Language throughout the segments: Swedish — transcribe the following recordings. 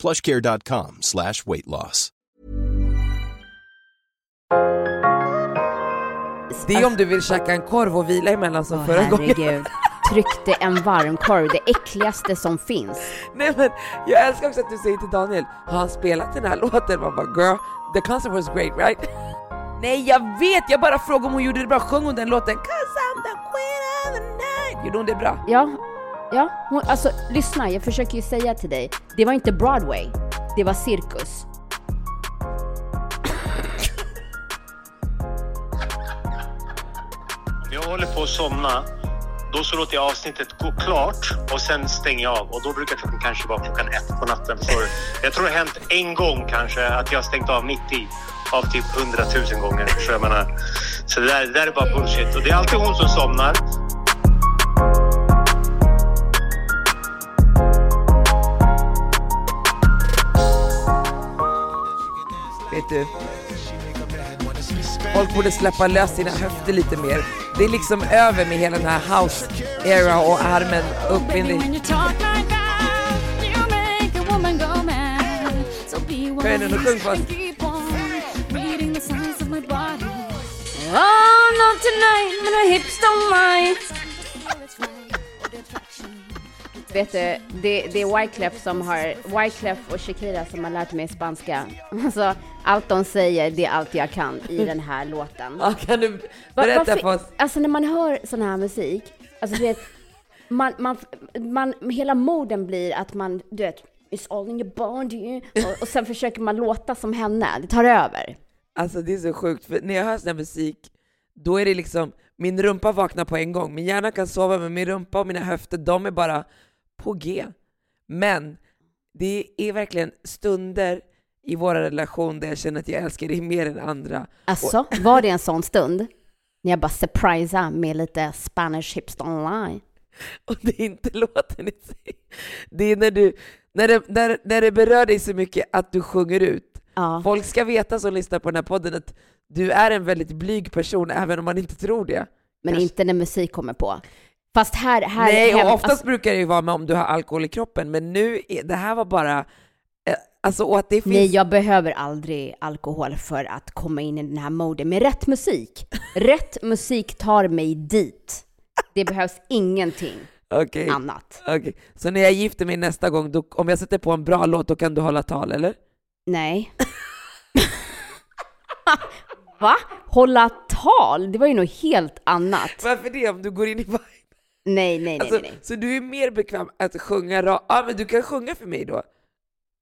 plushcare.com slash weight loss. Det är om du vill käka en korv och vila emellan som Åh, förra gången. herregud. Tryckte en varmkorv, det äckligaste som finns. Nej men jag älskar också att du säger till Daniel, har han spelat den här låten? Man bara girl, the concert was great right? Nej jag vet, jag bara frågar om hon gjorde det bra, sjöng hon den låten? Cause I'm the queen of the night. Gjorde hon det bra? Ja, ja, hon, alltså lyssna, jag försöker ju säga till dig, det var inte Broadway, det var cirkus. Om jag håller på att somna, då så låter jag avsnittet gå klart och sen stänger jag av. Och då brukar klockan kanske vara klockan ett på natten. För jag tror det har hänt en gång kanske att jag har stängt av mitt i av typ hundratusen gånger. Så jag menar, så det där, det där är bara bullshit. Och det är alltid hon som somnar. Vet du? Folk borde släppa lös sina höfter lite mer. Det är liksom över med hela den här house era och armen upp in i... Kom igen nu, sjung fast. Oh, not tonight, but my hips don't lie. Vet du, det, det är Wyclef som har, Wyclef och Shakira som har lärt mig spanska. Alltså, allt de säger, det är allt jag kan i den här låten. Ja, kan du berätta varför- för oss? Alltså när man hör sån här musik, alltså du vet, man, man, man, hela moden blir att man, du vet, It's all in your body. Och, och sen försöker man låta som henne, det tar över. Alltså det är så sjukt, för när jag hör sån här musik, då är det liksom, min rumpa vaknar på en gång. Min hjärna kan sova, men min rumpa och mina höfter, de är bara på G. Men det är verkligen stunder i vår relation där jag känner att jag älskar dig mer än andra. Alltså, var det en sån stund? När jag bara surprisa med lite Spanish hips online. Och det är inte låten i sig. Det är när, du, när, det, när, när det berör dig så mycket att du sjunger ut. Ja. Folk ska veta som lyssnar på den här podden att du är en väldigt blyg person, även om man inte tror det. Men Kanske- inte när musik kommer på. Fast här, här Nej, hem- och oftast alltså, brukar det ju vara med om du har alkohol i kroppen, men nu, det här var bara, alltså finns... Nej, jag behöver aldrig alkohol för att komma in i den här moden. Med rätt musik, rätt musik tar mig dit. Det behövs ingenting Okej, annat. okej. Så när jag gifter mig nästa gång, då, om jag sätter på en bra låt, då kan du hålla tal, eller? Nej. Va? Hålla tal? Det var ju något helt annat. Varför det? Om du går in i vibe? Nej, nej, nej, Alltså, nej, nej. Så du är mer bekväm att sjunga ra- Ja, men du kan sjunga för mig då.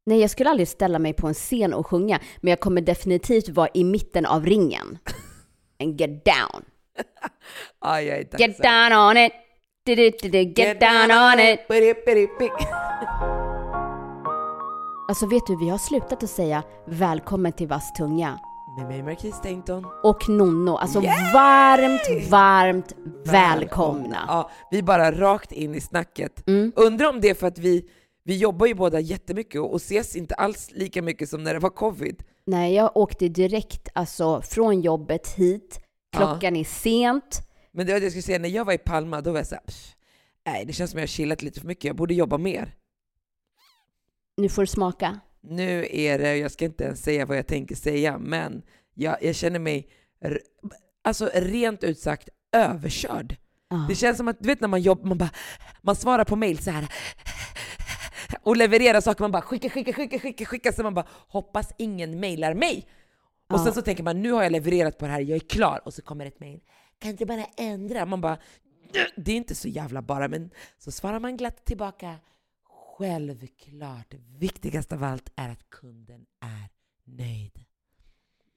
Nej, jag skulle aldrig ställa mig på en scen och sjunga, men jag kommer definitivt vara i mitten av ringen. And get down. Ja, jag är tacksam. Get down on it. Du, du, du, du, Get down on it. Bidi-bidi-bidi. Alltså vet du, vi har slutat att säga välkommen till Vass tunga. Med mig Marquis Stenton. Och Nonno, alltså varmt, varmt välkomna. Ja, vi bara rakt in i snacket. Mm. Undrar om det är för att vi, vi jobbar ju båda jättemycket och, ses inte alls lika mycket som när det var covid. Nej, jag åkte direkt alltså från jobbet hit. Klockan är sent. Men det var det jag skulle säga, när jag var i Palma, då var jag såhär, "Pff, nej det känns som jag har chillat lite för mycket, jag borde jobba mer. Nu får du smaka. Nu är det, jag ska inte ens säga vad jag tänker säga, men jag, jag känner mig, alltså rent ut sagt, överkörd. Ja. Det känns som att, du vet när man jobbar, man bara, man svarar på mail så här och levererar saker, man bara skicka, skicka, skicka, skicka, skicka, så man bara hoppas ingen mailar mig. Och sen så tänker man, nu har jag levererat på det här, jag är klar, och så kommer ett mail. Kan inte bara ändra? Man bara, det är inte så jävla bara, men så svarar man glatt tillbaka. Självklart, viktigast av allt är att kunden är nöjd.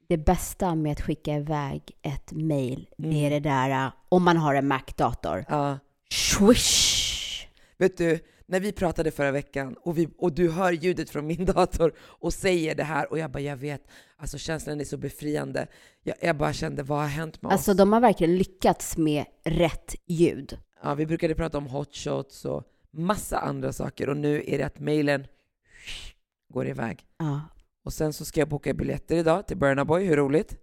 Det bästa med att skicka iväg ett mail, det är Mm. det där, uh, om man har en Mac-dator. Ja. Swish! Vet du, när vi pratade förra veckan och, vi, och du hör ljudet från min dator och säger det här och jag bara, jag vet, alltså känslan är så befriande. Jag, jag bara kände, vad har hänt med Alltså oss? de har verkligen lyckats med rätt ljud. Ja, vi brukade prata om hotshots och massa andra saker och nu är det att mejlen går iväg. Ja. Och sen så ska jag boka biljetter idag till Burna Boy, hur roligt?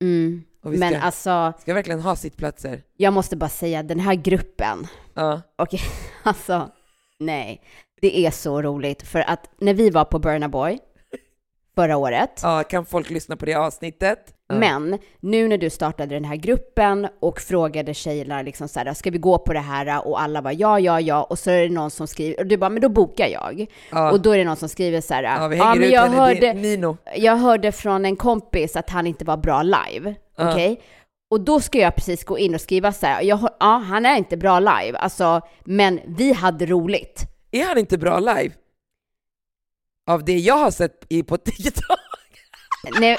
Mm. Och vi Men ska, alltså, ska verkligen ha sittplatser. jag måste bara säga, den här gruppen, Ja. okej, alltså, nej. Det är så roligt, för att när vi var på Burna Boy förra året, ja, kan folk lyssna på det avsnittet? Ja. Men nu när du startade den här gruppen och frågade tjejerna liksom så här, ska vi gå på det här? Och alla bara ja, ja, ja. Och så är det någon som skriver, och du bara, men då bokar jag. ja. Och då är det någon som skriver så här, ja, ja, men jag hörde, jag hörde från en kompis att han inte var bra live. Ja. Okej? Och då ska jag precis gå in och skriva så här, jag, ja, han är inte bra live, alltså, men vi hade roligt. Är han inte bra live? Av det jag har sett i, på TikTok? Nej,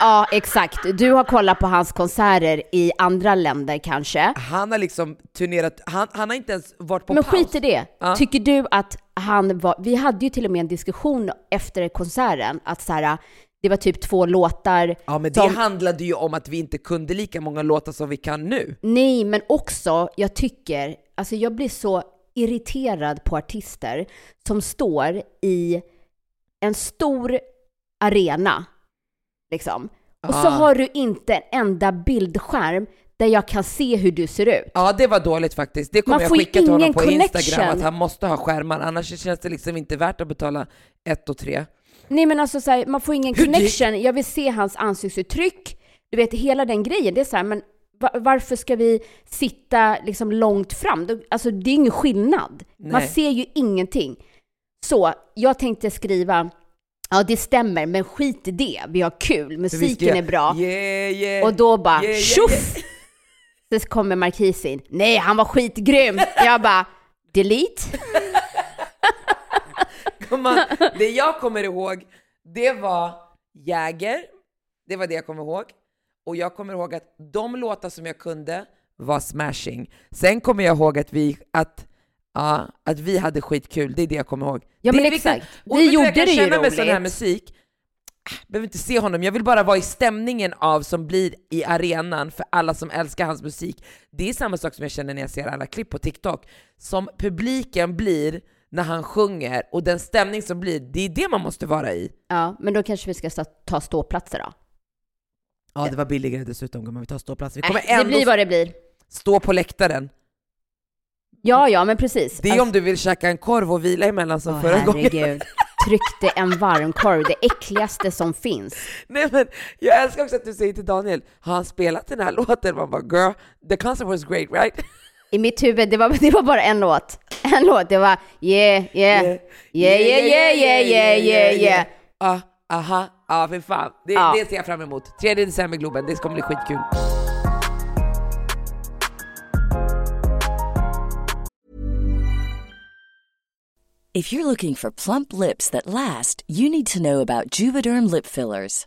ja, exakt. Du har kollat på hans konserter i andra länder kanske. Han har liksom turnerat, han, han har inte ens varit på Men paus. skit i det. Ja. Tycker du att han var, vi hade ju till och med en diskussion efter konserten, att så här, det var typ två låtar Ja men det som- handlade ju om att vi inte kunde lika många låtar som vi kan nu. Nej, men också, jag tycker, alltså jag blir så irriterad på artister som står i en stor arena, liksom. Och så Ah. har du inte en enda bildskärm där jag kan se hur du ser ut. Ja det var dåligt faktiskt. Det kommer jag skicka till honom på connection. Instagram att han måste ha skärmar, annars känns det liksom inte värt att betala ett och tre. Nej men alltså så här, man får ingen Hur det- connection. Jag vill se hans ansiktsuttryck. Du vet, hela den grejen. Det är så här, men va- varför ska vi sitta liksom långt fram? Alltså det är ingen skillnad. Man Nej. ser ju ingenting. Så jag tänkte skriva, ja det stämmer, men skit i det. Vi har kul, musiken ska- är bra. Yeah, yeah. Och då bara, Yeah, yeah, tjoff! Så kommer Markis in. Nej, han var skitgrym. Jag bara, delete. Gumman, det jag kommer ihåg, det var Jäger, det var det jag kommer ihåg. Och jag kommer ihåg att de låtar som jag kunde var smashing. Sen kommer jag ihåg att vi, att, ja, att vi hade skitkul, det är det jag kommer ihåg. Ja, det men viktigt. exakt. Vi vet du vad gjorde jag kan det ju känna med sån här roligt. musik, jag behöver inte se honom, jag vill bara vara i stämningen av som blir i arenan för alla som älskar hans musik. Det är samma sak som jag känner när jag ser alla klipp på TikTok. Som publiken blir när han sjunger och den stämning som blir, det är det man måste vara i. Ja, men då kanske vi ska ta ståplatser då. Ja, det var billigare dessutom gumman, vi tar ståplats. Vi kommer Äh, det ändå blir vad det blir. stå på läktaren. Ja, ja, men precis. Det är om du vill käka en korv och vila emellan som Åh, förra gången. herregud. Tryckte en varmkorv, det äckligaste som finns. Nej men jag älskar också att du säger till Daniel, har han spelat den här låten? Man bara girl, the concert was great right? I mitt huvud, det var, det var bara en låt. En låt, det var yeah, yeah, yeah, yeah, yeah, yeah, yeah, yeah, yeah. Ah, aha, ja ah, för fan. Det, Ja. det ser jag fram emot. 3 december Globen, det kommer bli skitkul. If you're looking for plump lips that last, you need to know about Juvederm lip fillers.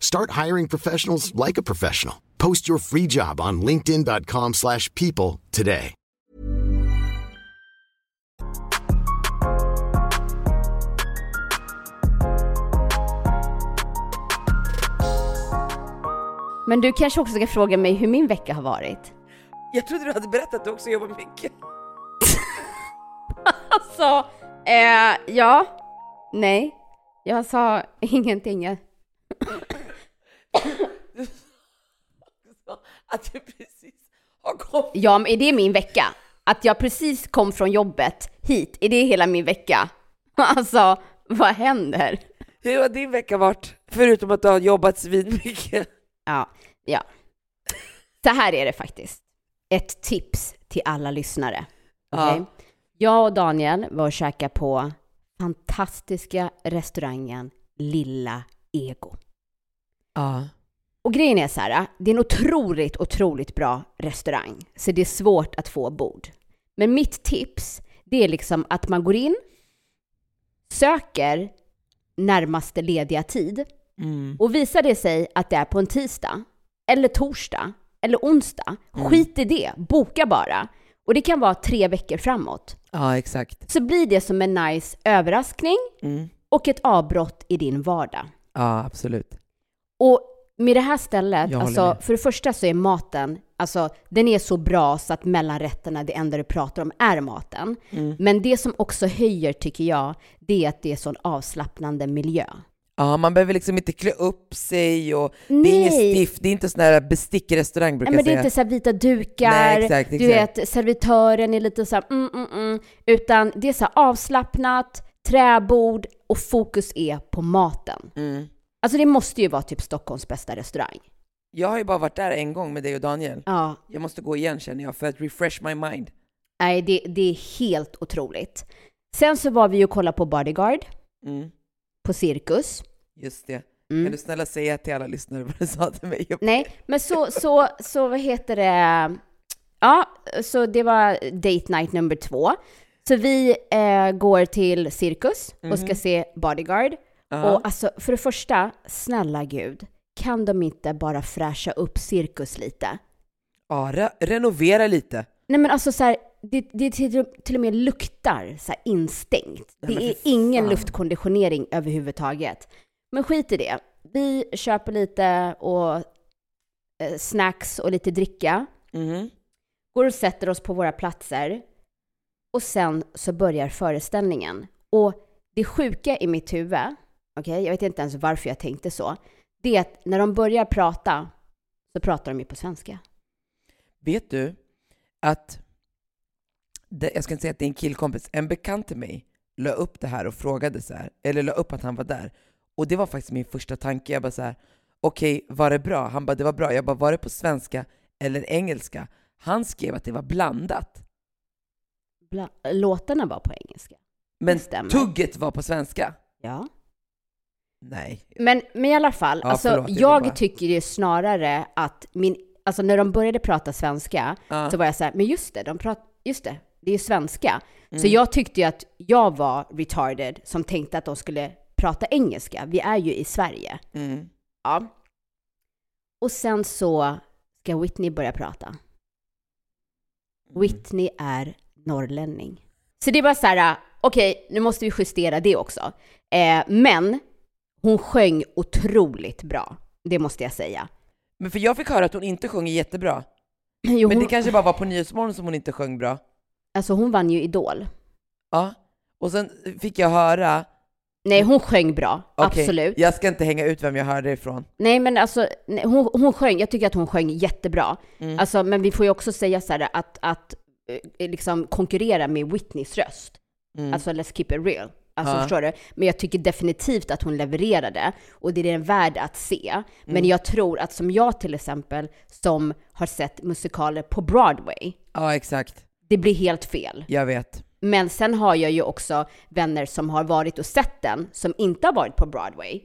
Start hiring professionals like a professional. Post your free job on linkedin.com/people slash people today. Men du kanske också ska fråga mig hur min vecka har varit? Jag trodde du hade berättat att du också jobbar mycket. Alltså, eh, ja, nej, jag sa ingenting. Att du precis har kommit. Ja, men är det min vecka? Att jag precis kom från jobbet hit, är det hela min vecka? Alltså, vad händer? Hur har din vecka varit? Förutom att du har jobbat svinmycket. Ja, ja. Så här är det faktiskt. Ett tips till alla lyssnare. okej? Ja. Jag och Daniel var och käkade på fantastiska restaurangen Lilla Ego. Ja. Och grejen är så här, det är en otroligt, otroligt bra restaurang. Så det är svårt att få bord. Men mitt tips, det är liksom att man går in, söker närmaste lediga tid Mm. och visar det sig att det är på en tisdag, eller torsdag, eller onsdag, Mm. skit i det, boka bara. Och det kan vara tre veckor framåt. ja, exakt. Så blir det som en nice överraskning Mm. och ett avbrott i din vardag. Ja, absolut. Och med det här stället, alltså, för det första så är maten, alltså den är så bra så att mellanrätterna, det enda du pratar om är maten. Mm. Men det som också höjer, tycker jag, det är att det är sån avslappnande miljö. Ja, man behöver liksom inte klä upp sig och det är inget Nej. stift, det är inte sån här bestickrestaurang brukar Nej, men jag det är säga. inte så vita dukar, Nej, exakt, du exakt. vet, servitören är lite så här, mm, mm, mm, utan det är så avslappnat, träbord och fokus är på maten. Mm. Alltså det måste ju vara typ Stockholms bästa restaurang. Jag har ju bara varit där en gång med dig och Daniel. Ja, Jag måste gå igen känner jag för att refresh my mind. nej det, det är helt otroligt. Sen så var vi ju och kollade på Bodyguard Mm. på Cirkus. Just det. Mm. Kan du snälla säga till alla lyssnare vad du sa till mig? Nej, men så, så, så vad heter det? Ja, så det var date night nummer två. Så vi eh, går till Cirkus och ska se Bodyguard. Ja. Och alltså, för det första, snälla gud, kan de inte bara fräscha upp Cirkus lite? Ja, re renovera lite. Nej men alltså så här, det, det till, och med luktar så här instängt. Det är ingen luftkonditionering överhuvudtaget. Men skit i det. Vi köper lite och eh, snacks och lite dricka. Mhm. Går och sätter oss på våra platser. Och sen så börjar föreställningen. Och det sjuka i mitt huvud, okej, jag vet inte ens varför jag tänkte så, det är att när de börjar prata så pratar de ju på svenska. Vet du att, det, jag ska inte säga att det är en killkompis, en bekant till mig la upp det här och frågade så här, eller la upp att han var där. Och det var faktiskt min första tanke. Jag bara så här, okej, var det bra? Han bara, det var bra. Jag bara, var det på svenska eller engelska? Han skrev att det var blandat. Bla- låtarna var på engelska. Men tugget var på svenska. Ja. Nej. Men, men i alla fall, Ja, alltså, förlåt, jag bara- tycker ju snarare att min, alltså när de började prata svenska Ja. så var jag så här, men just det, de prat, just det, det är ju svenska. Så Mm. jag tyckte ju att jag var retarded som tänkte att de skulle prata engelska. Vi är ju i Sverige. Mm. Ja. Och sen så ska Whitney börja prata. Whitney är norrlänning. Så det var så här, okej, nu måste vi justera det också. Eh, men hon sjöng otroligt bra, det måste jag säga. Men för jag fick höra att hon inte sjunger jättebra. Jo, Men hon, det kanske bara var på Nyhetsmorgon som hon inte sjöng bra. Alltså hon vann ju Idol. Ja. Och sen fick jag höra, Nej, hon sjöng bra, okej, absolut. jag ska inte hänga ut vem jag hörde ifrån. Nej, men alltså hon, hon sjöng, jag tycker att hon sjöng jättebra. Mm. Alltså, men vi får ju också säga så här att, att eh, liksom konkurrera med Whitneys röst. Mm. Alltså let's keep it real. Alltså Ja. förstår du? Men jag tycker definitivt att hon levererade och det är den värd att se. Men Mm. jag tror att som jag till exempel, som har sett musikaler på Broadway, Ja, exakt. det blir helt fel. Jag vet. Men sen har jag ju också vänner som har varit och sett den, som inte har varit på Broadway.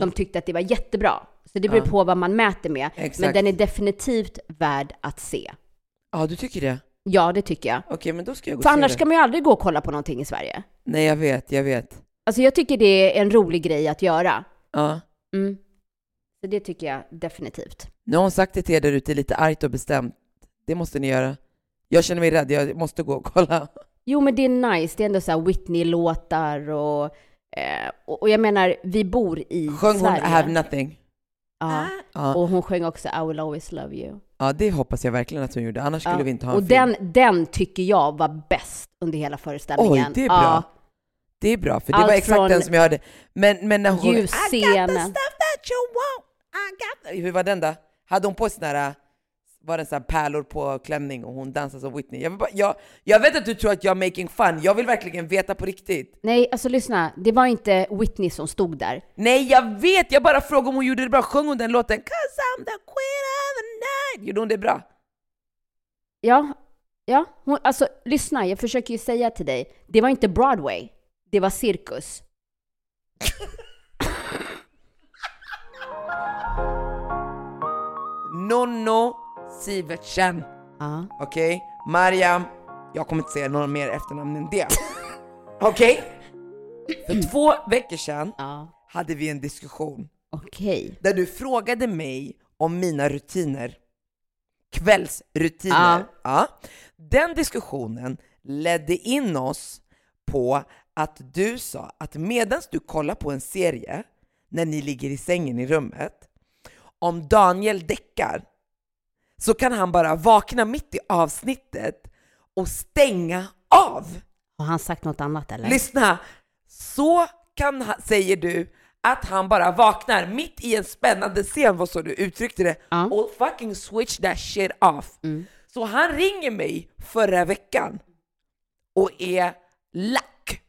De tyckte att det var jättebra. Så det beror Ja. på vad man mäter med. Exakt. Men den är definitivt värd att se. Ja, du tycker det? Ja, det tycker jag. Okej, men då ska jag gå och För se annars det. ska man ju aldrig gå och kolla på någonting i Sverige. Nej, jag vet, jag vet. Alltså jag tycker det är en rolig grej att göra. Ja. Mm. Så det tycker jag definitivt. Nu har hon sagt det till er där ute lite argt och bestämt. Det måste ni göra. Jag känner mig rädd, jag måste gå och kolla. Jo, men det är nice. Det är ändå så här Whitney-låtar och, eh, och, och jag menar, vi bor i Sjöng hon Sverige. I have nothing? Ja. Ja. Och hon sjöng också I will always love you. ja, det hoppas jag verkligen att hon gjorde, annars skulle Ja. vi inte ha en Och film. den, den tycker jag var bäst under hela föreställningen. Oj, det är bra. Ja. Det är bra, för det Allt var exakt den som jag hörde. Men, men när hon... I got the ljusscenen. stuff that you want, I got the... Hur var den då? Hade hon på sån här... Var det så pärlor på klänning och hon dansade som Whitney? Jag, bara, jag, jag vet att du tror att jag är making fun, jag vill verkligen veta på riktigt. Nej, alltså lyssna. Det var inte Whitney som stod där. Nej, jag vet! Jag bara frågade om hon gjorde det bra. Sjöng hon den låten? 'Cause I'm the queen of the night' Gjorde hon det bra? Ja, ja. Hon, alltså lyssna, jag försöker ju säga till dig. Det var inte Broadway. Det var cirkus. Nonno Sivertsen. Ja. Okej? Mariam, jag kommer inte säga några mer efternamn än det. Okej? För två veckor sedan Ja. hade vi en diskussion Okej. där du frågade mig om mina rutiner. Kvällsrutiner. Ja. Den diskussionen ledde in oss på att du sa att medan du kollar på en serie när ni ligger i sängen i rummet, om Daniel däckar så kan han bara vakna mitt i avsnittet och stänga av. Har han sagt något annat eller? Lyssna! Så kan han, säger du att han bara vaknar mitt i en spännande scen, vad så du uttryckte det, Ja. Mm. och fucking switch that shit off. Så han ringer mig förra veckan och är lack.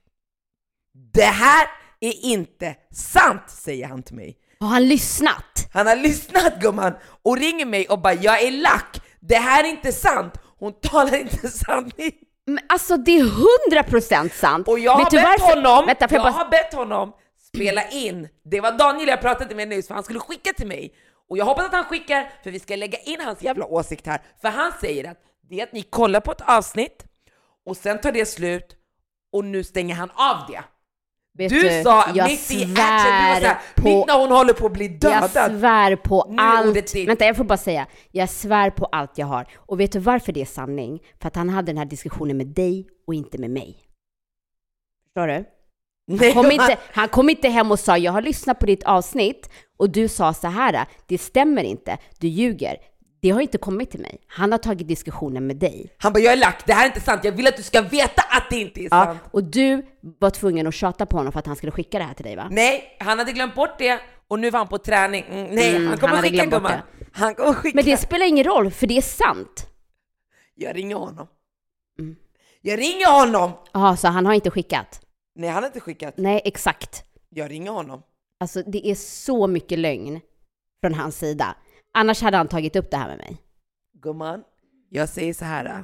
Det här är inte sant, säger han till mig. Har han lyssnat? Han har lyssnat gumman och ringer mig och bara jag är lack, det här är inte sant. Hon talar inte sanning. Men alltså det är hundra procent sant. Och jag har bett honom, Vänta, jag bara... har bett honom spela in. Det var Daniel jag pratade med nyss för han skulle skicka till mig. Och jag hoppas att han skickar för vi ska lägga in hans jävla åsikt här. För han säger att det är att ni kollar på ett avsnitt och sen tar det slut och nu stänger han av det. Vet Du, sa jag mitt i action, du var såhär, på... mitt när hon håller på att bli Jag dödad. svär på Nu allt. Vänta, jag får bara säga. Jag svär på allt jag har. Och vet du varför det är sanning? För att han hade den här diskussionen med dig och inte med mig. Förstår du? Nej, Kom han- inte, han kom inte hem och sa jag har lyssnat på ditt avsnitt och du sa så här, det stämmer inte, du ljuger. Det har inte kommit till mig. Han har tagit diskussionen med dig. Han bara jag är lack, det här är inte sant, jag vill att du ska veta att det inte är Ja, sant. och du var tvungen att tjata på honom för att han skulle skicka det här till dig va? Nej, han hade glömt bort det och nu var han på träning. Mm, nej, Mm, han kommer han skicka bort gumman. Han kommer skicka. Men det spelar ingen roll, för det är sant. Jag ringer honom. Mm. Jag ringer honom! Jaha, så han har inte skickat? Nej, han har inte skickat. Nej, exakt. Jag ringer honom. Alltså det är så mycket lögn från hans sida. Annars hade han tagit upp det här med mig. Gumman, jag säger så här.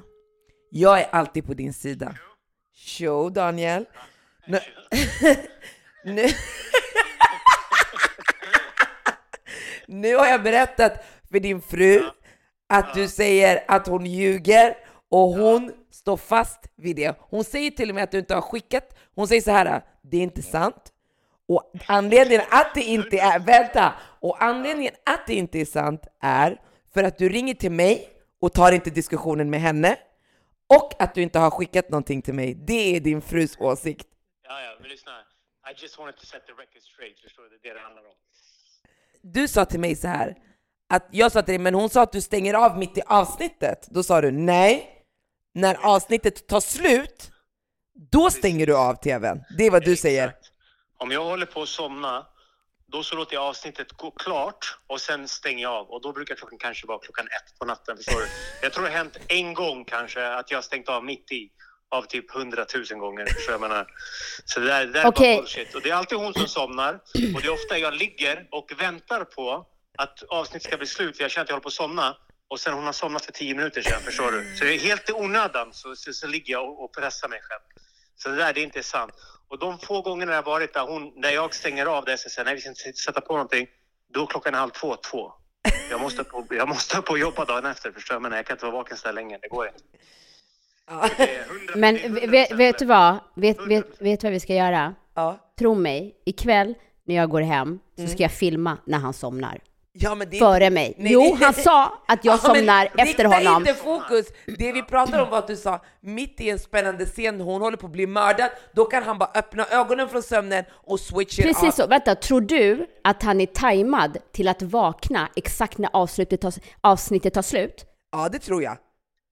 Jag är alltid på din sida. Show Daniel. Nu, nu, nu har jag berättat för din fru att du säger att hon ljuger och hon står fast vid det. Hon säger till och med att du inte har skickat. Hon säger så här, det är inte sant. Och anledningen att det inte är, vänta, och anledningen att det inte är sant är för att du ringer till mig och tar inte diskussionen med henne och att du inte har skickat någonting till mig. Det är din frus åsikt. Ja, ja, men lyssna. I just wanted to set the record straight, förstår du? Det är det det handlar om. Du sa till mig så här, att jag sa till dig, men hon sa att du stänger av mitt i avsnittet. Då sa du nej, när avsnittet tar slut, då stänger du av tvn. Det är vad du säger. Om jag håller på att somna, då så låter jag avsnittet gå klart och sen stänger jag av. Och då brukar klockan kanske vara klockan ett på natten, förstår du? Jag tror det har hänt en gång kanske att jag har stängt av mitt i av typ hundratusen gånger. Så jag menar, så det där, det där är Okej. bara bullshit. Och det är alltid hon som somnar och det är ofta jag ligger och väntar på att avsnittet ska bli slut för jag känner att jag håller på att somna och sen hon har somnat för tio minuter sedan, förstår du? Så det är helt i onödan så, så, så ligger jag och, och pressar mig själv. Så det där, det är inte sant. Och de få gångerna det har varit där, hon, där jag stänger av det, så säger nej vi ska inte sätta på någonting, då klockan är halv två, två. Jag måste på, jag måste på och jobba dagen efter, förstår du? Men jag kan inte vara vaken så där länge, det går inte. Det är 100 Men det 100% vet, vet du vad? Vet, vet, 100%. vet du vad vi ska göra? Ja. tro mig, ikväll när jag går hem så ska jag filma när han somnar. Ja, det Före mig. Nej, jo, han sa att jag Ja, somnar efter rikta honom. inte fokus! Det vi pratar om var att du sa, mitt i en spännande scen, hon håller på att bli mördad, då kan han bara öppna ögonen från sömnen och switch it Precis off. så. Vänta, tror du att han är tajmad till att vakna exakt när avslutet tar, avsnittet tar slut? Ja, det tror jag.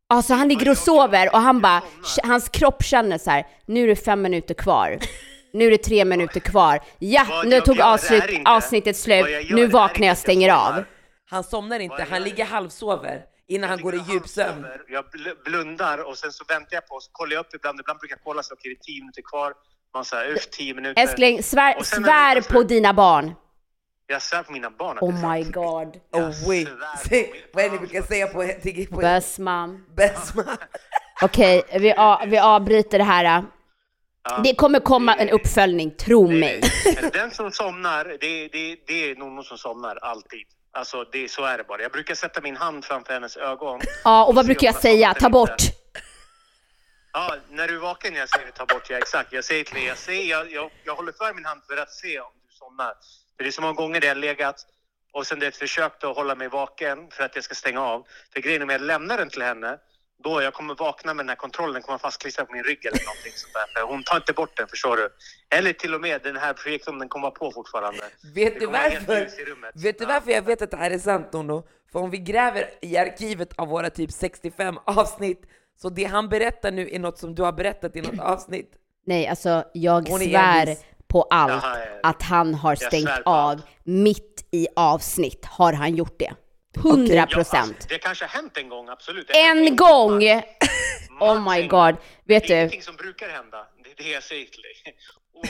Alltså han ligger och sover och han bara, hans kropp känner så här, nu är det fem minuter kvar. Nu är det tre minuter kvar. Ja, Vad nu jag tog gör är avslut, inte- avsnittet slut. vad jag gör Nu är vaknar jag och inte stänger av. Han somnar inte, han ligger halvsover innan han går i djupsömn. Jag bl- blundar och sen så väntar jag på och så kollar jag upp ibland. Ibland brukar jag kolla så okej, det är tio minuter kvar. Man säger uff, tio minuter. Älskling, svär, Och sen när det svär på slut- dina barn. Jag svär på mina barn. att Oh det är my sant. god. Oh wait, vad är det ni brukar säga på, till- på Bäst mam. Besma? Okej, vi, a- vi avbryter det här. Det kommer komma en uppföljning, tro mig. Den som somnar, det, det, det är någon som somnar alltid. Alltså det, så är det bara. Jag brukar sätta min hand framför hennes ögon. Ja, och vad brukar jag säga? Ta bort. Ja, när du är vaken jag säger ta bort, ja exakt. Jag säger till dig, jag, säger, jag, jag, jag håller för min hand för att se om du somnar. För det är så många gånger det har legat och sen det är ett försök att hålla mig vaken för att jag ska stänga av. För grejen är om jag lämnar den till henne, då jag kommer vakna med den här kontrollen, kommer fastklistrad på min rygg eller någonting sånt där. För hon tar inte bort den, förstår du? Eller till och med den här projektorn, den kommer vara på fortfarande. Vet du varför? Vet du varför jag vet att det här är sant Nono? För om vi gräver i arkivet av våra typ 65 avsnitt, så det han berättar nu är något som du har berättat i något avsnitt. Nej, alltså jag svär på allt Jaha, ja, att han har stängt av allt. mitt i avsnitt. Har han gjort det? 100 Ja, alltså, procent. det kanske har hänt en gång, absolut. Hänt En gång. gång! Oh my en god. Vet Det är du, ingenting som brukar hända. Det är det jag säger till dig.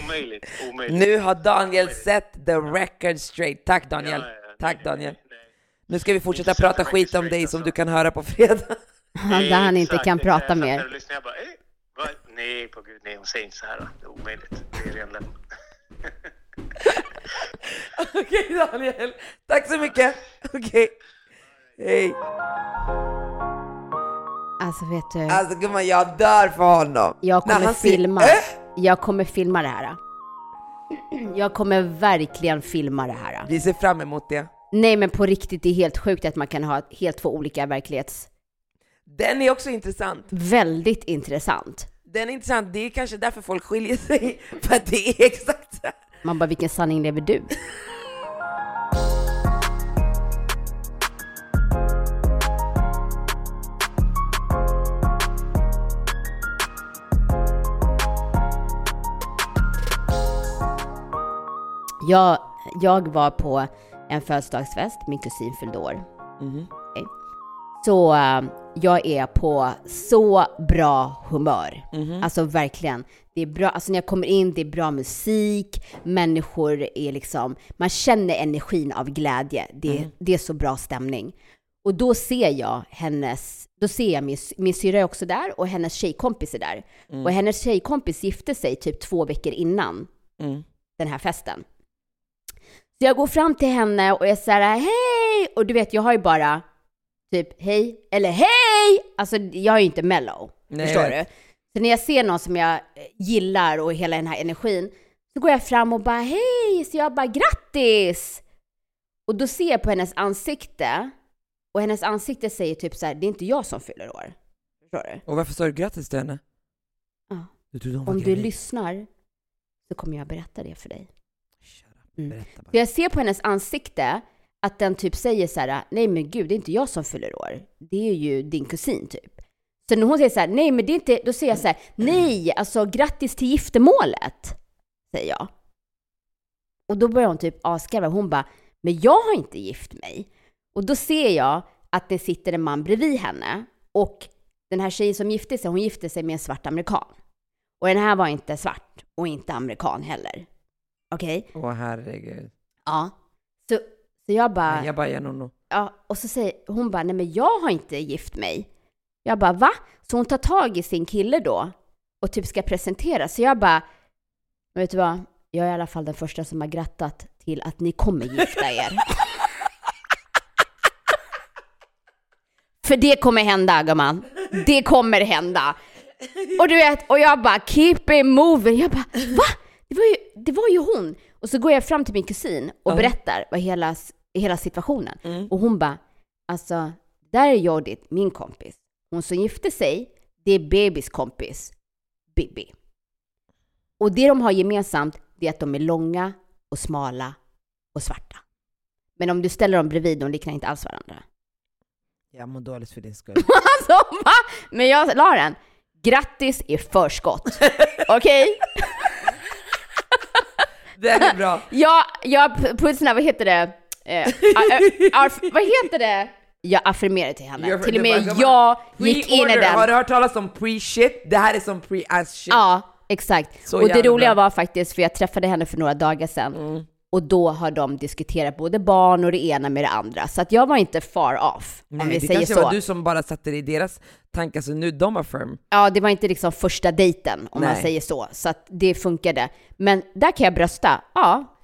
Omöjligt, omöjligt. Nu har Daniel sett the record straight. Tack Daniel. Ja, ja, ja. Tack Nej, Daniel. nej, nej. Nu ska vi fortsätta Inte prata skit om dig som alltså. du kan höra på fredag. där han inte kan prata Jag mer. och lyssnade, Jag bara, eh? Nej, på gud, nej, hon säger inte så här. Det är omöjligt. Det är ren Okej Daniel, tack så mycket. Okej. Hej. Alltså vet du, Alltså gumman, jag dör för honom. jag kommer filma. "Äh?" Jag kommer filma det här. Jag kommer verkligen filma det här. Vi ser fram emot det. Nej men på riktigt, det är helt sjukt att man kan ha helt två olika verklighets... Den är också intressant. Väldigt intressant. Den är intressant, det är kanske därför folk skiljer sig. För att det är exakt så här. Man bara, vilken sanning lever du? Jag, jag var på en födelsedagsfest, min kusin fyllde år. Okej. Så eh, jag är på så bra humör. Alltså verkligen. Det är bra, alltså när jag kommer in, det är bra musik, människor är liksom, man känner energin av glädje. Det, det är så bra stämning. Och då ser jag hennes, då ser jag min, min syrra är också där och hennes tjejkompis är där. Och hennes tjejkompis gifte sig typ två veckor innan Mm. den här festen. Så jag går fram till henne och jag säger hej! Och du vet, jag har ju bara typ hej eller hej! Alltså jag är ju inte mellow. Nej, förstår du? Så när jag ser någon som jag eh, gillar och hela den här energin, så går jag fram och bara hej! Så jag bara grattis! Och då ser jag på hennes ansikte, och hennes ansikte säger typ så här, det är inte jag som fyller år. Förstår du? Och varför sa du grattis till henne? Ja. Du Om du gravid? lyssnar så kommer jag berätta det för dig. Mm. Berätta För bara. jag ser på hennes ansikte att den typ säger så här, nej men gud, det är inte jag som fyller år. Det är ju din kusin typ. Så när hon säger så här, nej men det är inte, då säger jag så här, nej, alltså grattis till giftermålet, säger jag. Och då börjar hon typ asgarva. Hon bara, men jag har inte gift mig. Och då ser jag att det sitter en man bredvid henne och den här tjejen som gifte sig, hon gifte sig med en svart amerikan. Och den här var inte svart och inte amerikan heller. Okej? Åh herregud. Ja. Så, så jag bara, jag bara, jag nog. ja, och så säger hon bara, nej men jag har inte gift mig. Jag bara, va? Så hon tar tag i sin kille då och typ ska presentera. Så jag bara, vet du vad? Jag är i alla fall den första som har grattat till att ni kommer gifta er. För det kommer hända, gumman. Det kommer hända. Och du vet, och jag bara keep it moving. Jag bara, va? det var, ju, det var ju hon. Och så går jag fram till min kusin och Ja. berättar vad hela, hela situationen. Mm. Och hon bara, alltså, där är Jodit, min kompis. Hon som gifte sig, det är bebis kompis, Bibi. Och det de har gemensamt, det är att de är långa och smala och svarta. Men om du ställer dem bredvid, de liknar inte alls varandra. Jag mår dåligt för din skull. Alltså, va? Men jag la den. Grattis i förskott. Okej? Det är bra. Jag, jag p- på en sån här, vad heter det? Eh, a- a- aff- vad heter det? Jag affirmerade till henne. You're- till och med bara, jag gick in i Pre-order. Har den. du hört talas om pre-shit? Det här är som pre-ass shit. Ja, exakt. Så och det roliga bra. var faktiskt, för jag träffade henne för några dagar sedan, Mm. och då har de diskuterat både barn och det ena med det andra. Så att jag var inte far off, om Nej, vi det säger kanske så. var du som bara satte det i deras tankar, så nu de firm. Ja, det var inte liksom första dejten, om man Nej. säger så. Så att det funkade. Men där kan jag brösta. Ja,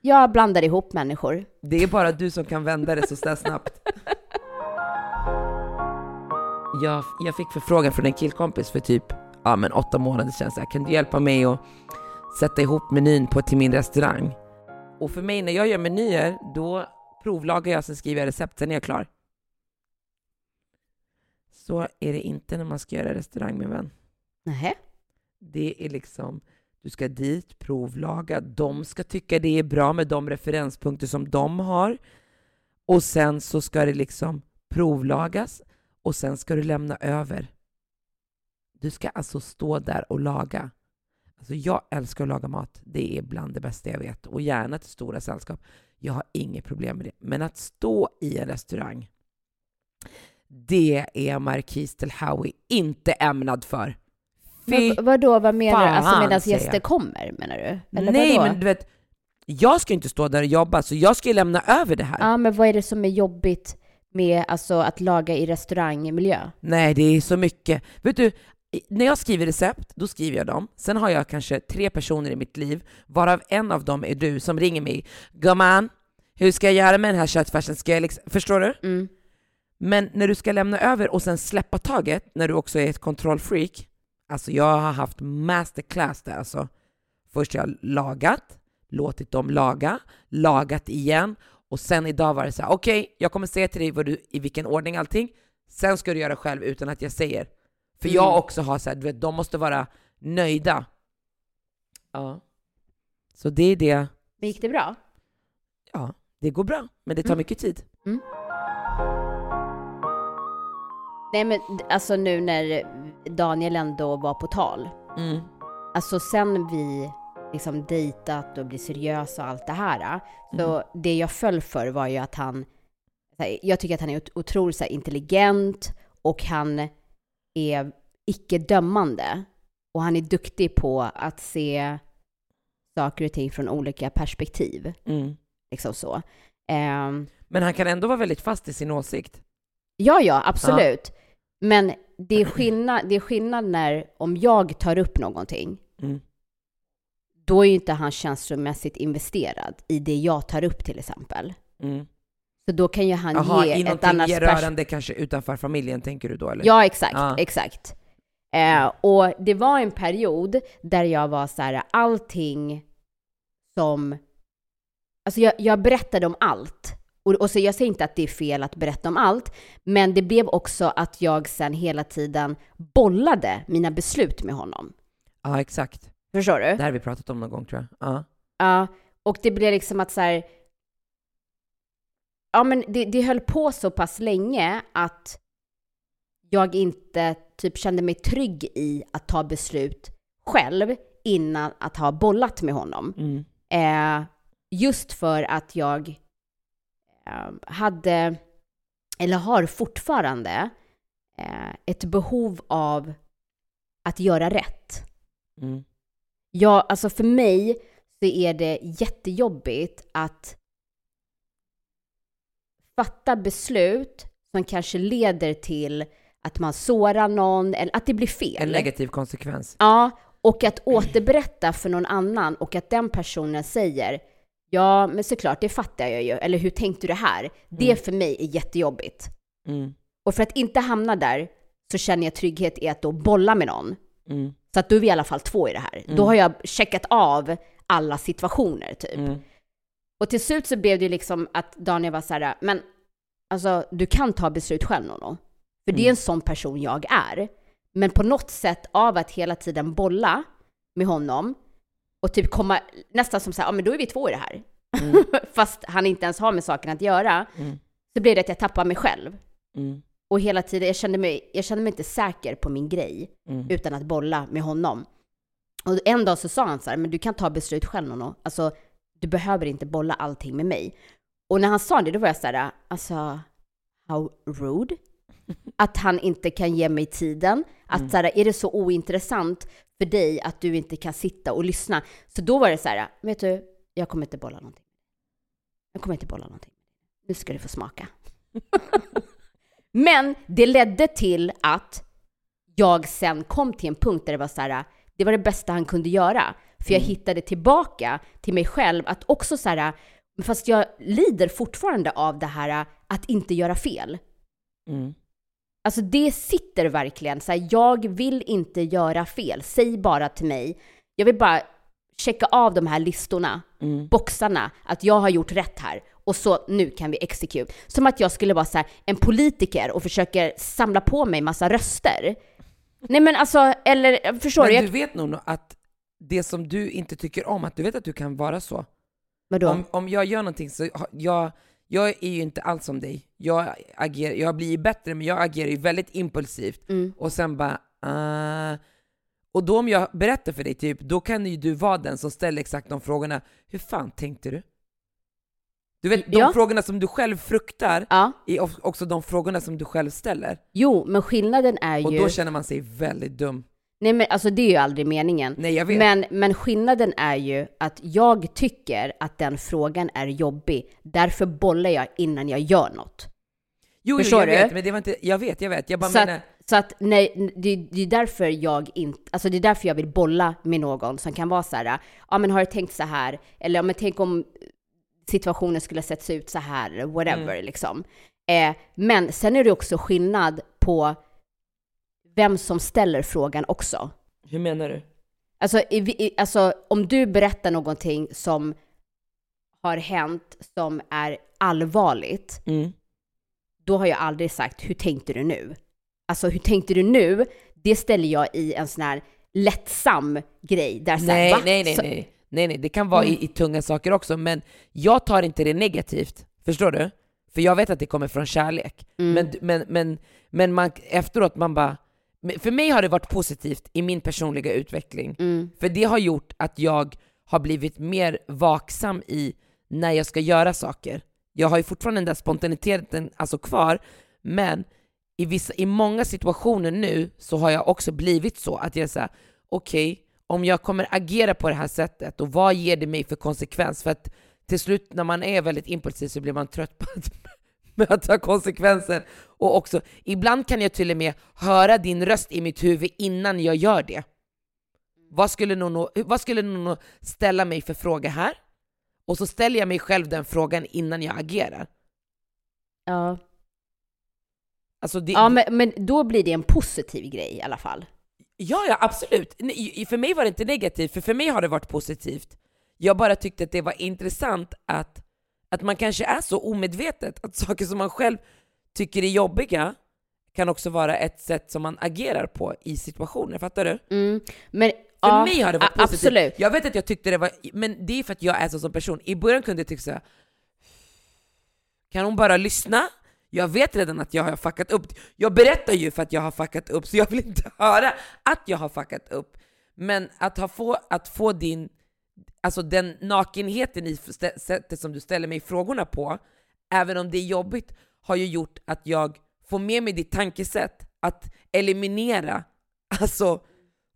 jag blandar ihop människor. Det är bara du som kan vända det så snabbt. Jag, jag fick förfrågan från en killkompis för typ ja, men åtta månader sedan. Så här, kan du hjälpa mig att sätta ihop menyn på till min restaurang? Och för mig när jag gör menyer, då provlagar jag, sen skriver jag recept, sen är jag klar. Så är det inte när man ska göra restaurang min vän. Nähä? Det är liksom, du ska dit, provlaga, de ska tycka det är bra med de referenspunkter som de har. Och sen så ska det liksom provlagas och sen ska du lämna över. Du ska alltså stå där och laga. Alltså jag älskar att laga mat. Det är bland det bästa jag vet. Och gärna till stora sällskap. Jag har inget problem med det. Men att stå i en restaurang, det är Marquis Del Howie inte ämnad för. Fy Men vadå, vad menar du? Alltså fan, medan gäster kommer, menar du? Eller Nej, vadå? men du vet, jag ska inte stå där och jobba, så jag ska ju lämna över det här. Ja, men vad är det som är jobbigt med alltså, att laga i restaurangmiljö? Nej, det är så mycket. Vet du, när jag skriver recept, då skriver jag dem. Sen har jag kanske tre personer i mitt liv, varav en av dem är du som ringer mig. Gumman, hur ska jag göra med den här köttfärsen? Ska jag liksom... Förstår du? Mm. Men när du ska lämna över och sen släppa taget, när du också är ett kontrollfreak, alltså jag har haft masterclass där alltså. Först har jag lagat, låtit dem laga, lagat igen och sen idag var det så här: okej, jag kommer säga till dig vad du, i vilken ordning allting, sen ska du göra själv utan att jag säger. För Mm. jag också har så här, du vet, de måste vara nöjda. Ja. Så det är det, Men gick det bra? ja, det går bra, men det tar Mm. mycket tid. Nej men alltså nu när Daniel ändå var på tal. Mm. Alltså sen vi liksom dejtat och blir seriösa och allt det här. Så Mm. det jag föll för var ju att han, jag tycker att han är ot- otroligt så intelligent och han är icke-dömande. Och han är duktig på att se saker och ting från olika perspektiv. Mm. Liksom så. Ehm, Men han kan ändå vara väldigt fast i sin åsikt. Ja, ja, absolut. Men det är, skillnad, det är skillnad när, om jag tar upp någonting, Mm. Då är ju inte han känslomässigt investerad i det jag tar upp till exempel. Mm. Så då kan ju han Jaha, ge ett annat perspektiv. rörande kanske utanför familjen tänker du då eller? Ja, exakt, Ja. exakt. Eh, och det var en period där jag var så här, allting som... Alltså jag, jag berättade om allt. Och, och så jag säger inte att det är fel att berätta om allt, men det blev också att jag sen hela tiden bollade mina beslut med honom. Ja, exakt. Förstår du? Det här har vi pratat om någon gång tror jag. Ja. Ja, och det blev liksom att så här... Ja, men det, det höll på så pass länge att jag inte typ kände mig trygg i att ta beslut själv innan att ha bollat med honom. Mm. Eh, just för att jag eh, hade, eller har fortfarande, eh, ett behov av att göra rätt. Mm. Ja, alltså för mig så är det jättejobbigt att fatta beslut som kanske leder till att man sårar någon eller att det blir fel. En negativ konsekvens. Ja, och att återberätta för någon annan och att den personen säger Ja, men såklart, det fattar jag ju. Eller hur tänkte du det här? Det för mig är jättejobbigt. Mm. Och för att inte hamna där så känner jag trygghet i att då bolla med någon. Mm. Så att då är vi i alla fall två i det här. Då har jag checkat av alla situationer typ. Mm. Och till slut så blev det ju liksom att Daniel var så här, men alltså du kan ta beslut själv Nono. För det är en sån person jag är. Men på något sätt av att hela tiden bolla med honom och typ komma nästan som så här, ja men då är vi två i det här. Fast han inte ens har med saken att göra. Mm. Så blev det att jag tappade mig själv. Mm. Och hela tiden, jag kände mig, jag kände mig inte säker på min grej Mm. utan att bolla med honom. Och en dag så sa han så här, men du kan ta beslut själv Nono. Alltså, du behöver inte bolla allting med mig. Och när han sa det, då var jag så här, alltså, how rude? Att han inte kan ge mig tiden. Att så här, är det så ointressant för dig att du inte kan sitta och lyssna? Så då var det så här, vet du, jag kommer inte bolla någonting. Jag kommer inte bolla någonting. Nu ska du få smaka. Men det ledde till att jag sen kom till en punkt där det var så här, det var det bästa han kunde göra. För jag hittade tillbaka till mig själv att också så här, fast jag lider fortfarande av det här att inte göra fel. Mm. Alltså det sitter verkligen så här, jag vill inte göra fel. Säg bara till mig. Jag vill bara checka av de här listorna, Mm. boxarna, att jag har gjort rätt här. Och så nu kan vi execute. Som att jag skulle vara så här, en politiker och försöker samla på mig massa röster. Nej men alltså, eller förstår Men du? du Jag, vet nog att det som du inte tycker om, att du vet att du kan vara så. vadå? Om, om jag gör någonting så, jag, jag är ju inte alls som dig. Jag, agerar, jag blir bättre, men jag agerar ju väldigt impulsivt. Mm. Och sen bara, ah. Och då om jag berättar för dig, typ, då kan ju du vara den som ställer exakt de frågorna. Hur fan tänkte du? Du vet, de Ja. frågorna som du själv fruktar Ja, är också de frågorna som du själv ställer. jo, men skillnaden är Och ju... då känner man sig väldigt dum. Nej men alltså det är ju aldrig meningen. Nej, jag vet. Men, men skillnaden är ju att jag tycker att den frågan är jobbig. Därför bollar jag innan jag gör något. Jo, jo Förstår jag du? vet, men det var inte, jag vet, jag vet. Jag bara Så menar, att, så att nej, det, det är därför jag inte, alltså det är därför jag vill bolla med någon som kan vara så här, ja men har du tänkt så här? Eller ja men tänk om situationen skulle sett ut så här, whatever liksom. Eh, men sen är det också skillnad på vem som ställer frågan också. hur menar du? Alltså, i, i, alltså om du berättar någonting som har hänt som är allvarligt, Mm. då har jag aldrig sagt hur tänkte du nu? Alltså hur tänkte du nu? Det ställer jag i en sån här lättsam grej. Där så här, Nej, va? nej, nej, nej. Nej, nej, det kan vara i, i tunga saker också, men jag tar inte det negativt. Förstår du? För jag vet att det kommer från kärlek. Mm. Men, men, men, men man, efteråt, man bara... För mig har det varit positivt i min personliga utveckling. Mm. För det har gjort att jag har blivit mer vaksam i när jag ska göra saker. Jag har ju fortfarande den där spontaniteten alltså kvar, men i, vissa, i många situationer nu så har jag också blivit så att jag såhär, okej, om jag kommer agera på det här sättet, och vad ger det mig för konsekvens? För att till slut när man är väldigt impulsiv så blir man trött på att möta konsekvenser. Och också, ibland kan jag till och med höra din röst i mitt huvud innan jag gör det. Vad skulle Nono, vad skulle Nono ställa mig för fråga här? Och så ställer jag mig själv den frågan innan jag agerar. Ja, Alltså det, ja men, men då blir det en positiv grej i alla fall. Ja, ja absolut. För mig var det inte negativt, för för mig har det varit positivt. Jag bara tyckte att det var intressant att, att man kanske är så omedvetet att saker som man själv tycker är jobbiga kan också vara ett sätt som man agerar på i situationer, fattar du? Mm. Men, För ja, mig har det varit positivt. Absolut. Jag vet att jag tyckte det var, men det är för att jag är så som person. I början kunde jag tycka såhär, kan hon bara lyssna? Jag vet redan att jag har fuckat upp. Jag berättar ju för att jag har fuckat upp, så jag vill inte höra att jag har fuckat upp. Men att, ha få, att få din, alltså den nakenheten i sättet som du ställer mig frågorna på, även om det är jobbigt, har ju gjort att jag får med mig ditt tankesätt att eliminera alltså,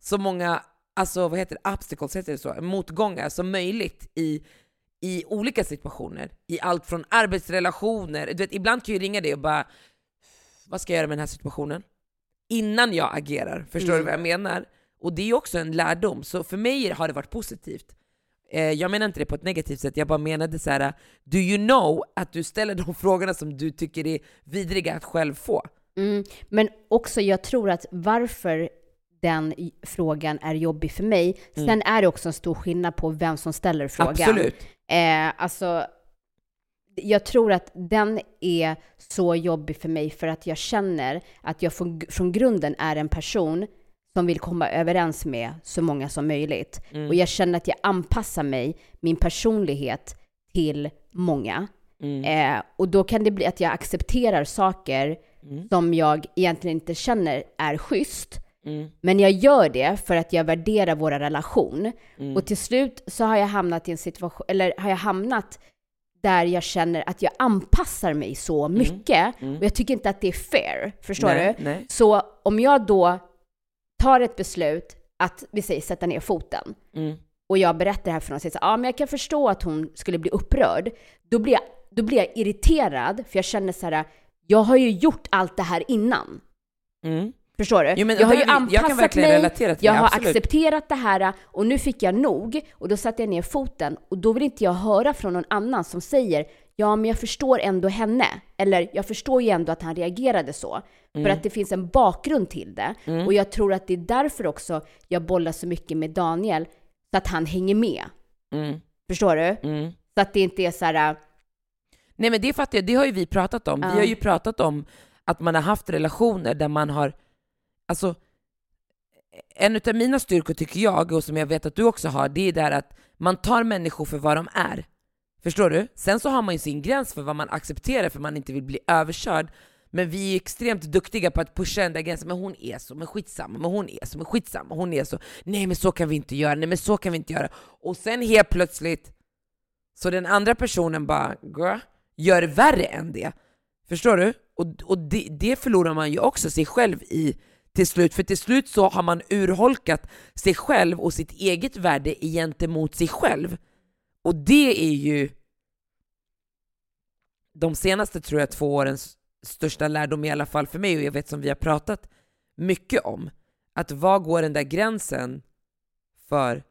så många alltså, vad heter det, obstacles, heter det så? motgångar som möjligt i, i olika situationer. I allt från arbetsrelationer, du vet, ibland kan jag ringa dig och bara vad ska jag göra med den här situationen? Innan jag agerar, förstår du vad jag menar? Och det är ju också en lärdom, så för mig har det varit positivt. Eh, jag menar inte det på ett negativt sätt, jag bara menade så här: do you know att du ställer de frågorna som du tycker är vidriga att själv få? Mm. Men också, jag tror att varför den frågan är jobbig för mig. Sen är det också en stor skillnad på vem som ställer frågan. Absolut. Eh, alltså, jag tror att den är så jobbig för mig för att jag känner att jag från, från grunden är en person som vill komma överens med så många som möjligt. Och jag känner att jag anpassar mig, min personlighet, till många. Eh, och då kan det bli att jag accepterar saker som jag egentligen inte känner är schysst. Men jag gör det för att jag värderar vår relation. Och till slut så har jag hamnat i en situation, eller har jag hamnat där jag känner att jag anpassar mig så mycket. Och jag tycker inte att det är fair. Förstår Nej, du? nej. Så om jag då tar ett beslut att, vi säger sätta ner foten, Mm. och jag berättar det här för någon och säger ja men jag kan förstå att hon skulle bli upprörd, då blir jag, då blir jag irriterad, för jag känner så här, jag har ju gjort allt det här innan. Mm. Förstår du? Jo, men jag har ju jag anpassat verkligen mig, relatera till jag det, har absolut. accepterat det här och nu fick jag nog och då satte jag ner foten och då vill inte jag höra från någon annan som säger ja men jag förstår ändå henne, eller jag förstår ju ändå att han reagerade så. Mm. För att det finns en bakgrund till det. Och jag tror att det är därför också jag bollar så mycket med Daniel, så att han hänger med. Mm. Förstår du? Mm. Så att det inte är så här, Nej men det fattar jag, det har ju vi pratat om. Vi har ju pratat om att man har haft relationer där man har, alltså en utav mina styrkor tycker jag, och som jag vet att du också har, det är där att man tar människor för vad de är. Förstår du? Sen så har man ju sin gräns för vad man accepterar för man inte vill bli överkörd. Men vi är extremt duktiga på att pusha den där gränsen, men hon är så, men skitsamma, men hon är så, men skitsamma, hon är så. Nej men så kan vi inte göra, nej men så kan vi inte göra. Och sen helt plötsligt, så den andra personen bara, girl, gör värre än det. Förstår du? Och, och det, det förlorar man ju också sig själv i till slut, för till slut så har man urholkat sig själv och sitt eget värde gentemot sig själv. Och det är ju de senaste, tror jag, två årens största lärdom i alla fall för mig, och jag vet som vi har pratat mycket om, att var går den där gränsen för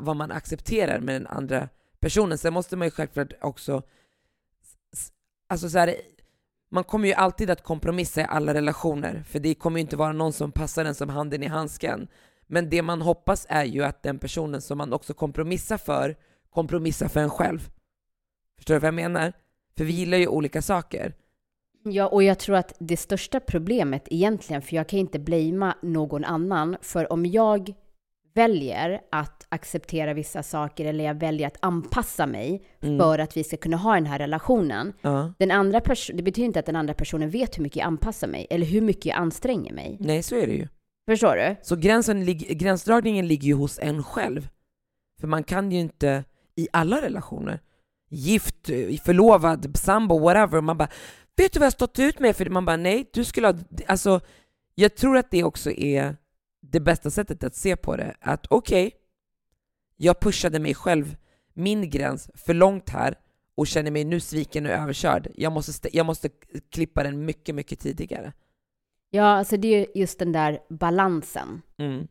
vad man accepterar med den andra personen. Sen måste man ju självklart också, alltså så här, man kommer ju alltid att kompromissa i alla relationer, för det kommer ju inte vara någon som passar en som handen i handsken. Men det man hoppas är ju att den personen som man också kompromissar för, kompromissar för en själv. Förstår du vad jag menar? För vi gillar ju olika saker. Ja, och jag tror att det största problemet egentligen, för jag kan inte blamea någon annan, för om jag väljer att acceptera vissa saker eller jag väljer att anpassa mig för att vi ska kunna ha den här relationen. Ja. Den andra det betyder inte att den andra personen vet hur mycket jag anpassar mig eller hur mycket jag anstränger mig. Nej, så är det ju. Förstår du? Så gränsen, gränsdragningen ligger ju hos en själv. För man kan ju inte i alla relationer, gift, förlovad, sambo, whatever, man bara ”Vet du vad jag stått ut med?” för Man bara ”Nej, du skulle ha...” Alltså, jag tror att det också är det bästa sättet att se på det. Att okej, jag pushade mig själv, min gräns, för långt här och känner mig nu sviken och överkörd. Jag måste, st- jag måste klippa den mycket, mycket tidigare. Ja, alltså det är ju just den där balansen. Mm.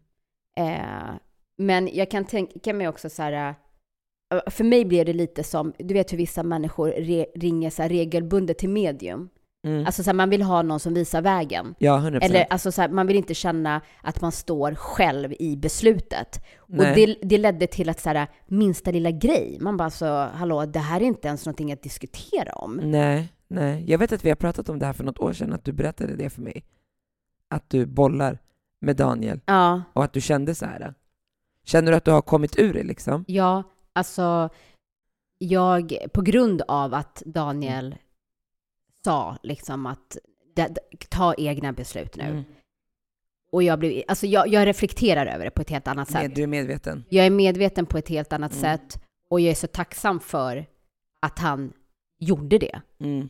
Eh, men jag kan tänka mig också så här, eh, för mig blir det lite som, du vet hur vissa människor re- ringer så regelbundet till medium. Mm. Alltså så här, man vill ha någon som visar vägen. ja, 100%. Eller alltså så här, man vill inte känna att man står själv i beslutet. Nej. Och det, det ledde till att så här, minsta lilla grej, man bara så, hallå, det här är inte ens någonting att diskutera om. Nej, nej. Jag vet att vi har pratat om det här för något år sedan, att du berättade det för mig. Att du bollar med Daniel Ja, och att du kände så här. Känner du att du har kommit ur det liksom? ja, alltså jag, på grund av att Daniel sa liksom att ta egna beslut nu. Mm. Och jag blev, alltså jag, jag reflekterar över det på ett helt annat sätt. Du är medveten? Jag är medveten på ett helt annat Mm. sätt och jag är så tacksam för att han gjorde det. Mm.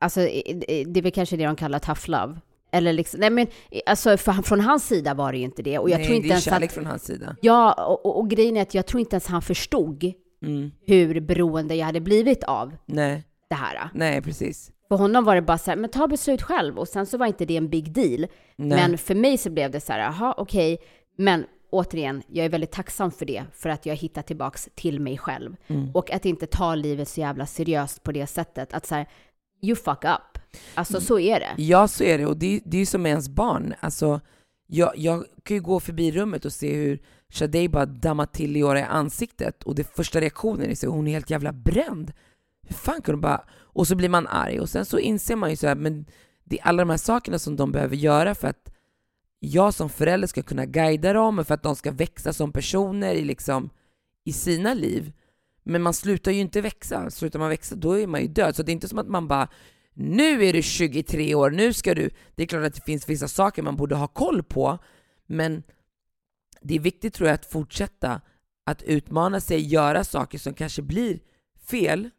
Alltså, det är väl kanske det de kallar tough love. Eller liksom, nej men, alltså för, från hans sida var det ju inte det. Och jag Nej, tror inte det är ens kärlek att, från hans sida. Ja, och, och, och grejen är att jag tror inte ens han förstod Mm. hur beroende jag hade blivit av Nej, det här. nej precis. För honom var det bara så här, men ta beslut själv. Och sen så var inte det en big deal. Nej. Men för mig så blev det så här, jaha okej. Men återigen, jag är väldigt tacksam för det. För att jag hittat tillbaks till mig själv. Mm. Och att inte ta livet så jävla seriöst på det sättet. Att så här, you fuck up. Alltså så är det. Ja, så är det. Och det, det är ju som med ens barn. Alltså, jag, jag kan ju gå förbi rummet och se hur Shadej bara dammar till Leora i ansiktet och det första reaktionen är så hon är helt jävla bränd. Hur fan kan de bara... Och så blir man arg och sen så inser man ju så här, men det är alla de här sakerna som de behöver göra för att jag som förälder ska kunna guida dem och för att de ska växa som personer i, liksom, i sina liv. Men man slutar ju inte växa. Slutar man växa då är man ju död. Så det är inte som att man bara nu är du 23 år, nu ska du... Det är klart att det finns vissa saker man borde ha koll på, men det är viktigt tror jag att fortsätta att utmana sig, göra saker som kanske blir fel.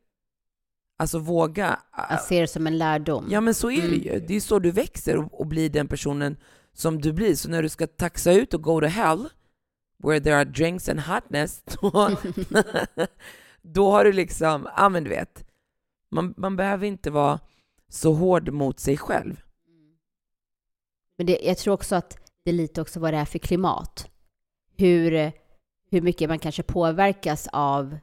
Alltså våga... Jag ser det som en lärdom. Ja men så är det ju. Det är så du växer och, och blir den personen som du blir. Så när du ska taxa ut och go to hell, where there are drinks and hotness, då, då har du liksom, ja men du vet, man, man behöver inte vara så hård mot sig själv. Men det, jag tror också att det är lite också vad det är för klimat. Hur, hur mycket man kanske påverkas av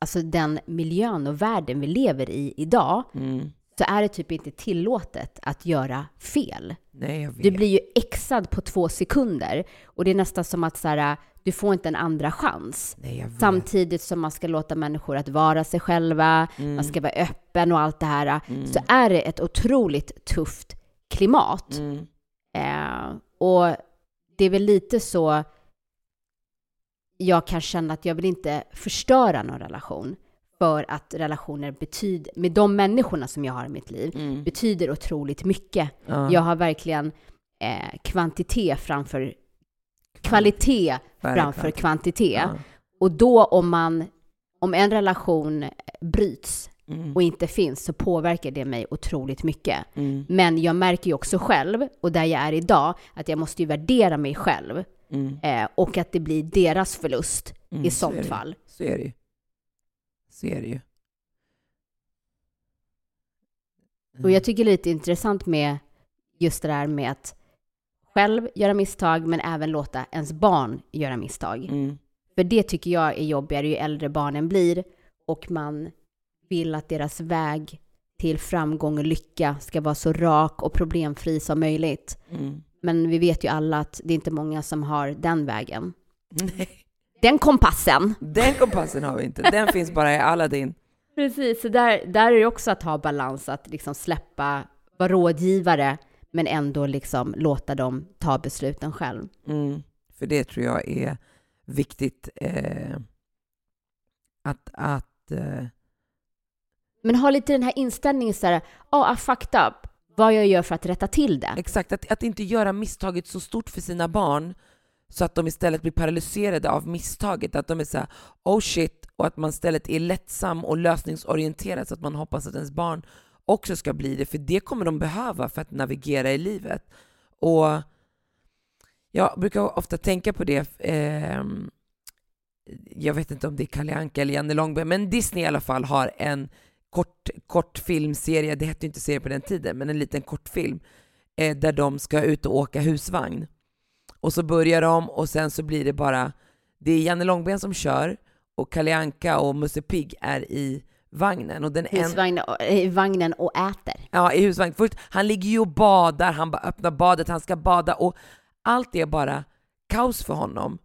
alltså den miljön och världen vi lever i idag. Mm. Så är det typ inte tillåtet att göra fel. Nej, jag vet. Du blir ju exad på två sekunder. Och det är nästan som att så här, du får inte en andra chans. Nej. Samtidigt som man ska låta människor att vara sig själva, Mm. man ska vara öppen och allt det här. Så är det ett otroligt tufft klimat. Mm. Eh, och det är väl lite så jag kan känna att jag vill inte förstöra någon relation för att relationer betyder, med de människorna som jag har i mitt liv, Mm. betyder otroligt mycket. Ja, Jag har verkligen eh, kvantitet framför kvalitet framför verkligen. kvantitet. Ja. Och då om man, om en relation bryts Mm. och inte finns så påverkar det mig otroligt mycket. Mm. Men jag märker ju också själv, och där jag är idag, att jag måste ju värdera mig själv. Mm. Eh, och att det blir deras förlust Mm, i så sånt det. fall. Så är det ju. Så är det ju. Och jag tycker det är lite intressant med just det där med att själv göra misstag, men även låta ens barn göra misstag. Mm. För det tycker jag är jobbigare ju äldre barnen blir och man vill att deras väg till framgång och lycka ska vara så rak och problemfri som möjligt. Mm. Men vi vet ju alla att det är inte många som har den vägen. Nej, Den kompassen! den kompassen har vi inte. Den finns bara i Aladdin. Precis, så där, där är det också att ha balans, att liksom släppa, vara rådgivare, men ändå liksom låta dem ta besluten själv. Mm. För det tror jag är viktigt. Eh, att att eh, men ha lite den här inställningen så här, oh, I fucked up, vad jag gör för att rätta till det. Exakt, att, att inte göra misstaget så stort för sina barn så att de istället blir paralyserade av misstaget. Att de är så här, oh shit, och att man istället är lättsam och lösningsorienterad så att man hoppas att ens barn också ska bli det, för det kommer de behöva för att navigera i livet. Och jag brukar ofta tänka på det, eh, jag vet inte om det är Kalle Anka eller Janne Långberg, men Disney i alla fall har en kort, kort filmserie, det hette ju inte serie på den tiden, men en liten kortfilm eh, där de ska ut och åka husvagn. Och så börjar de och sen så blir det bara, det är Janne Långben som kör och Kalle Anka och Musse Pigg är i vagnen. Och den en, Husvagnen, i vagnen och äter. Ja, i husvagn. Först, han ligger ju och badar, han bara öppnar badet, han ska bada och allt är bara kaos för honom.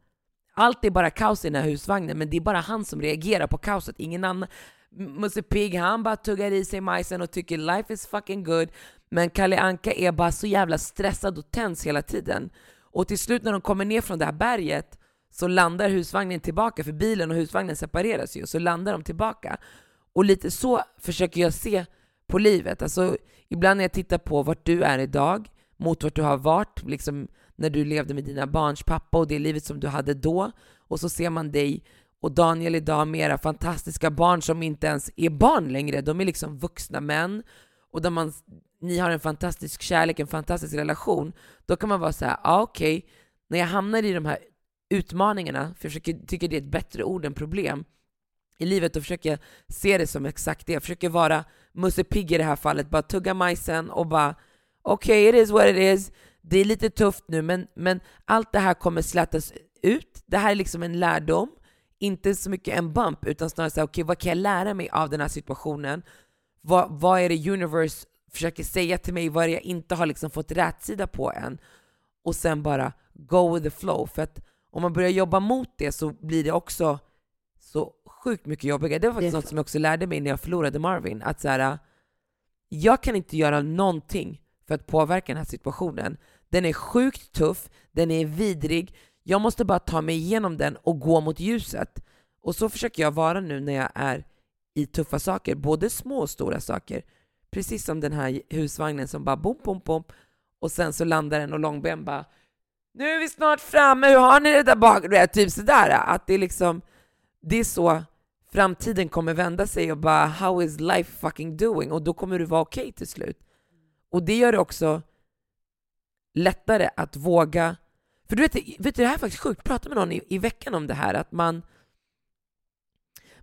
Allt är bara kaos i den här husvagnen, men det är bara han som reagerar på kaoset, ingen annan. Musse Pigg, han bara tuggar i sig majsen och tycker life is fucking good. Men Kalle Anka är bara så jävla stressad och tänds hela tiden. Och till slut när de kommer ner från det här berget så landar husvagnen tillbaka, för bilen och husvagnen separeras ju, så landar de tillbaka. Och lite så försöker jag se på livet. Alltså, ibland när jag tittar på vart du är idag mot vart du har varit, liksom när du levde med dina barns pappa och det livet som du hade då, och så ser man dig och Daniel idag med era fantastiska barn som inte ens är barn längre, de är liksom vuxna män och där man, ni har en fantastisk kärlek, en fantastisk relation, då kan man vara så här, ja ah, okej, när jag hamnar i de här utmaningarna, för jag försöker, tycker det är ett bättre ord än problem, i livet, då försöker jag se det som exakt det. Jag försöker vara Musse Pigg i det här fallet, bara tugga majsen och bara okej, okay, it is what it is. Det är lite tufft nu, men, men allt det här kommer slätas ut. Det här är liksom en lärdom, inte så mycket en bump, utan snarare så här, okej, okay, vad kan jag lära mig av den här situationen? Vad, vad är det universe försöker säga till mig? Vad är det jag inte har liksom fått rätsida på än? och sen bara go with the flow. För att om man börjar jobba mot det så blir det också så sjukt mycket jobbigare. Det var faktiskt Det- något som jag också lärde mig när jag förlorade Marvin. Att så här, jag kan inte göra någonting för att påverka den här situationen. Den är sjukt tuff, den är vidrig. Jag måste bara ta mig igenom den och gå mot ljuset. Och så försöker jag vara nu när jag är i tuffa saker, både små och stora saker. Precis som den här husvagnen som bara bom, bom, bom och sen så landar den och Långben bara nu är vi snart framme, hur har ni det där bak? Det är Typ sådär, att det är liksom, det är så framtiden kommer vända sig och bara how is life fucking doing? Och då kommer du vara okej till slut. Och det gör det också lättare att våga, för du vet, vet du det här är faktiskt sjukt, prata med någon i, i veckan om det här, att man,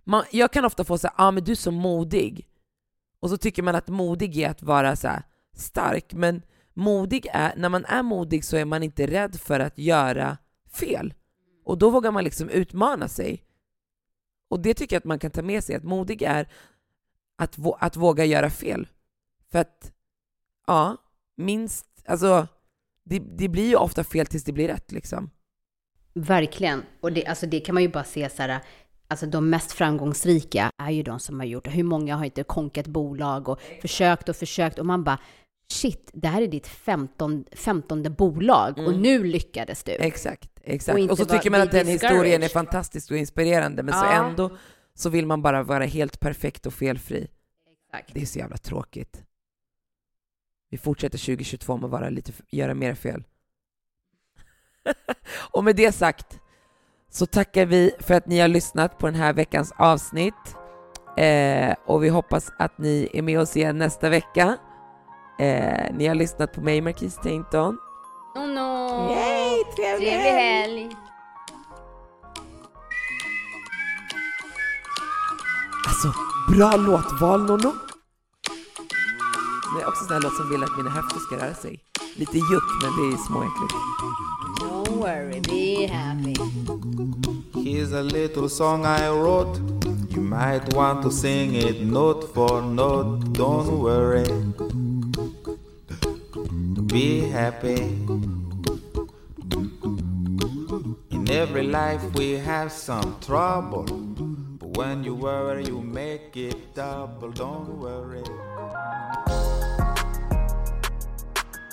man jag kan ofta få säga, ja ah, men du är så modig. Och så tycker man att modig är att vara så här stark, men modig är, när man är modig så är man inte rädd för att göra fel. Och då vågar man liksom utmana sig. Och det tycker jag att man kan ta med sig, att modig är att, att våga göra fel. För att, ja, minst, alltså, det, det blir ju ofta fel tills det blir rätt liksom. Verkligen. Och det, alltså det kan man ju bara se så här, alltså de mest framgångsrika är ju de som har gjort, hur många har inte konkat bolag och försökt och försökt och man bara, shit, det här är ditt 15, 15 bolag och nu lyckades du. Exakt, exakt. Och Och, så tycker man att den historien är fantastisk och inspirerande, men så Ja. ändå så vill man bara vara helt perfekt och felfri. Exakt. Det är så jävla tråkigt. Vi fortsätter 2022 med att vara lite, göra mer fel. och med det sagt så tackar vi för att ni har lyssnat på den här veckans avsnitt. Eh, och vi hoppas att ni är med oss igen nästa vecka. Eh, ni har lyssnat på mig, Marquis Tainton. Oh no! Yay, trevlig Trevlig helg! Alltså, bra låtval Nonno! Det är också en sån här låt som vill att mina höfter ska röra sig. Lite juck, men det är småäckligt. Don't worry, be happy. Here's a little song I wrote. You might want to sing it note for note. Don't worry. Be happy. In every life we have some trouble. But when you worry, you make it double. Don't worry.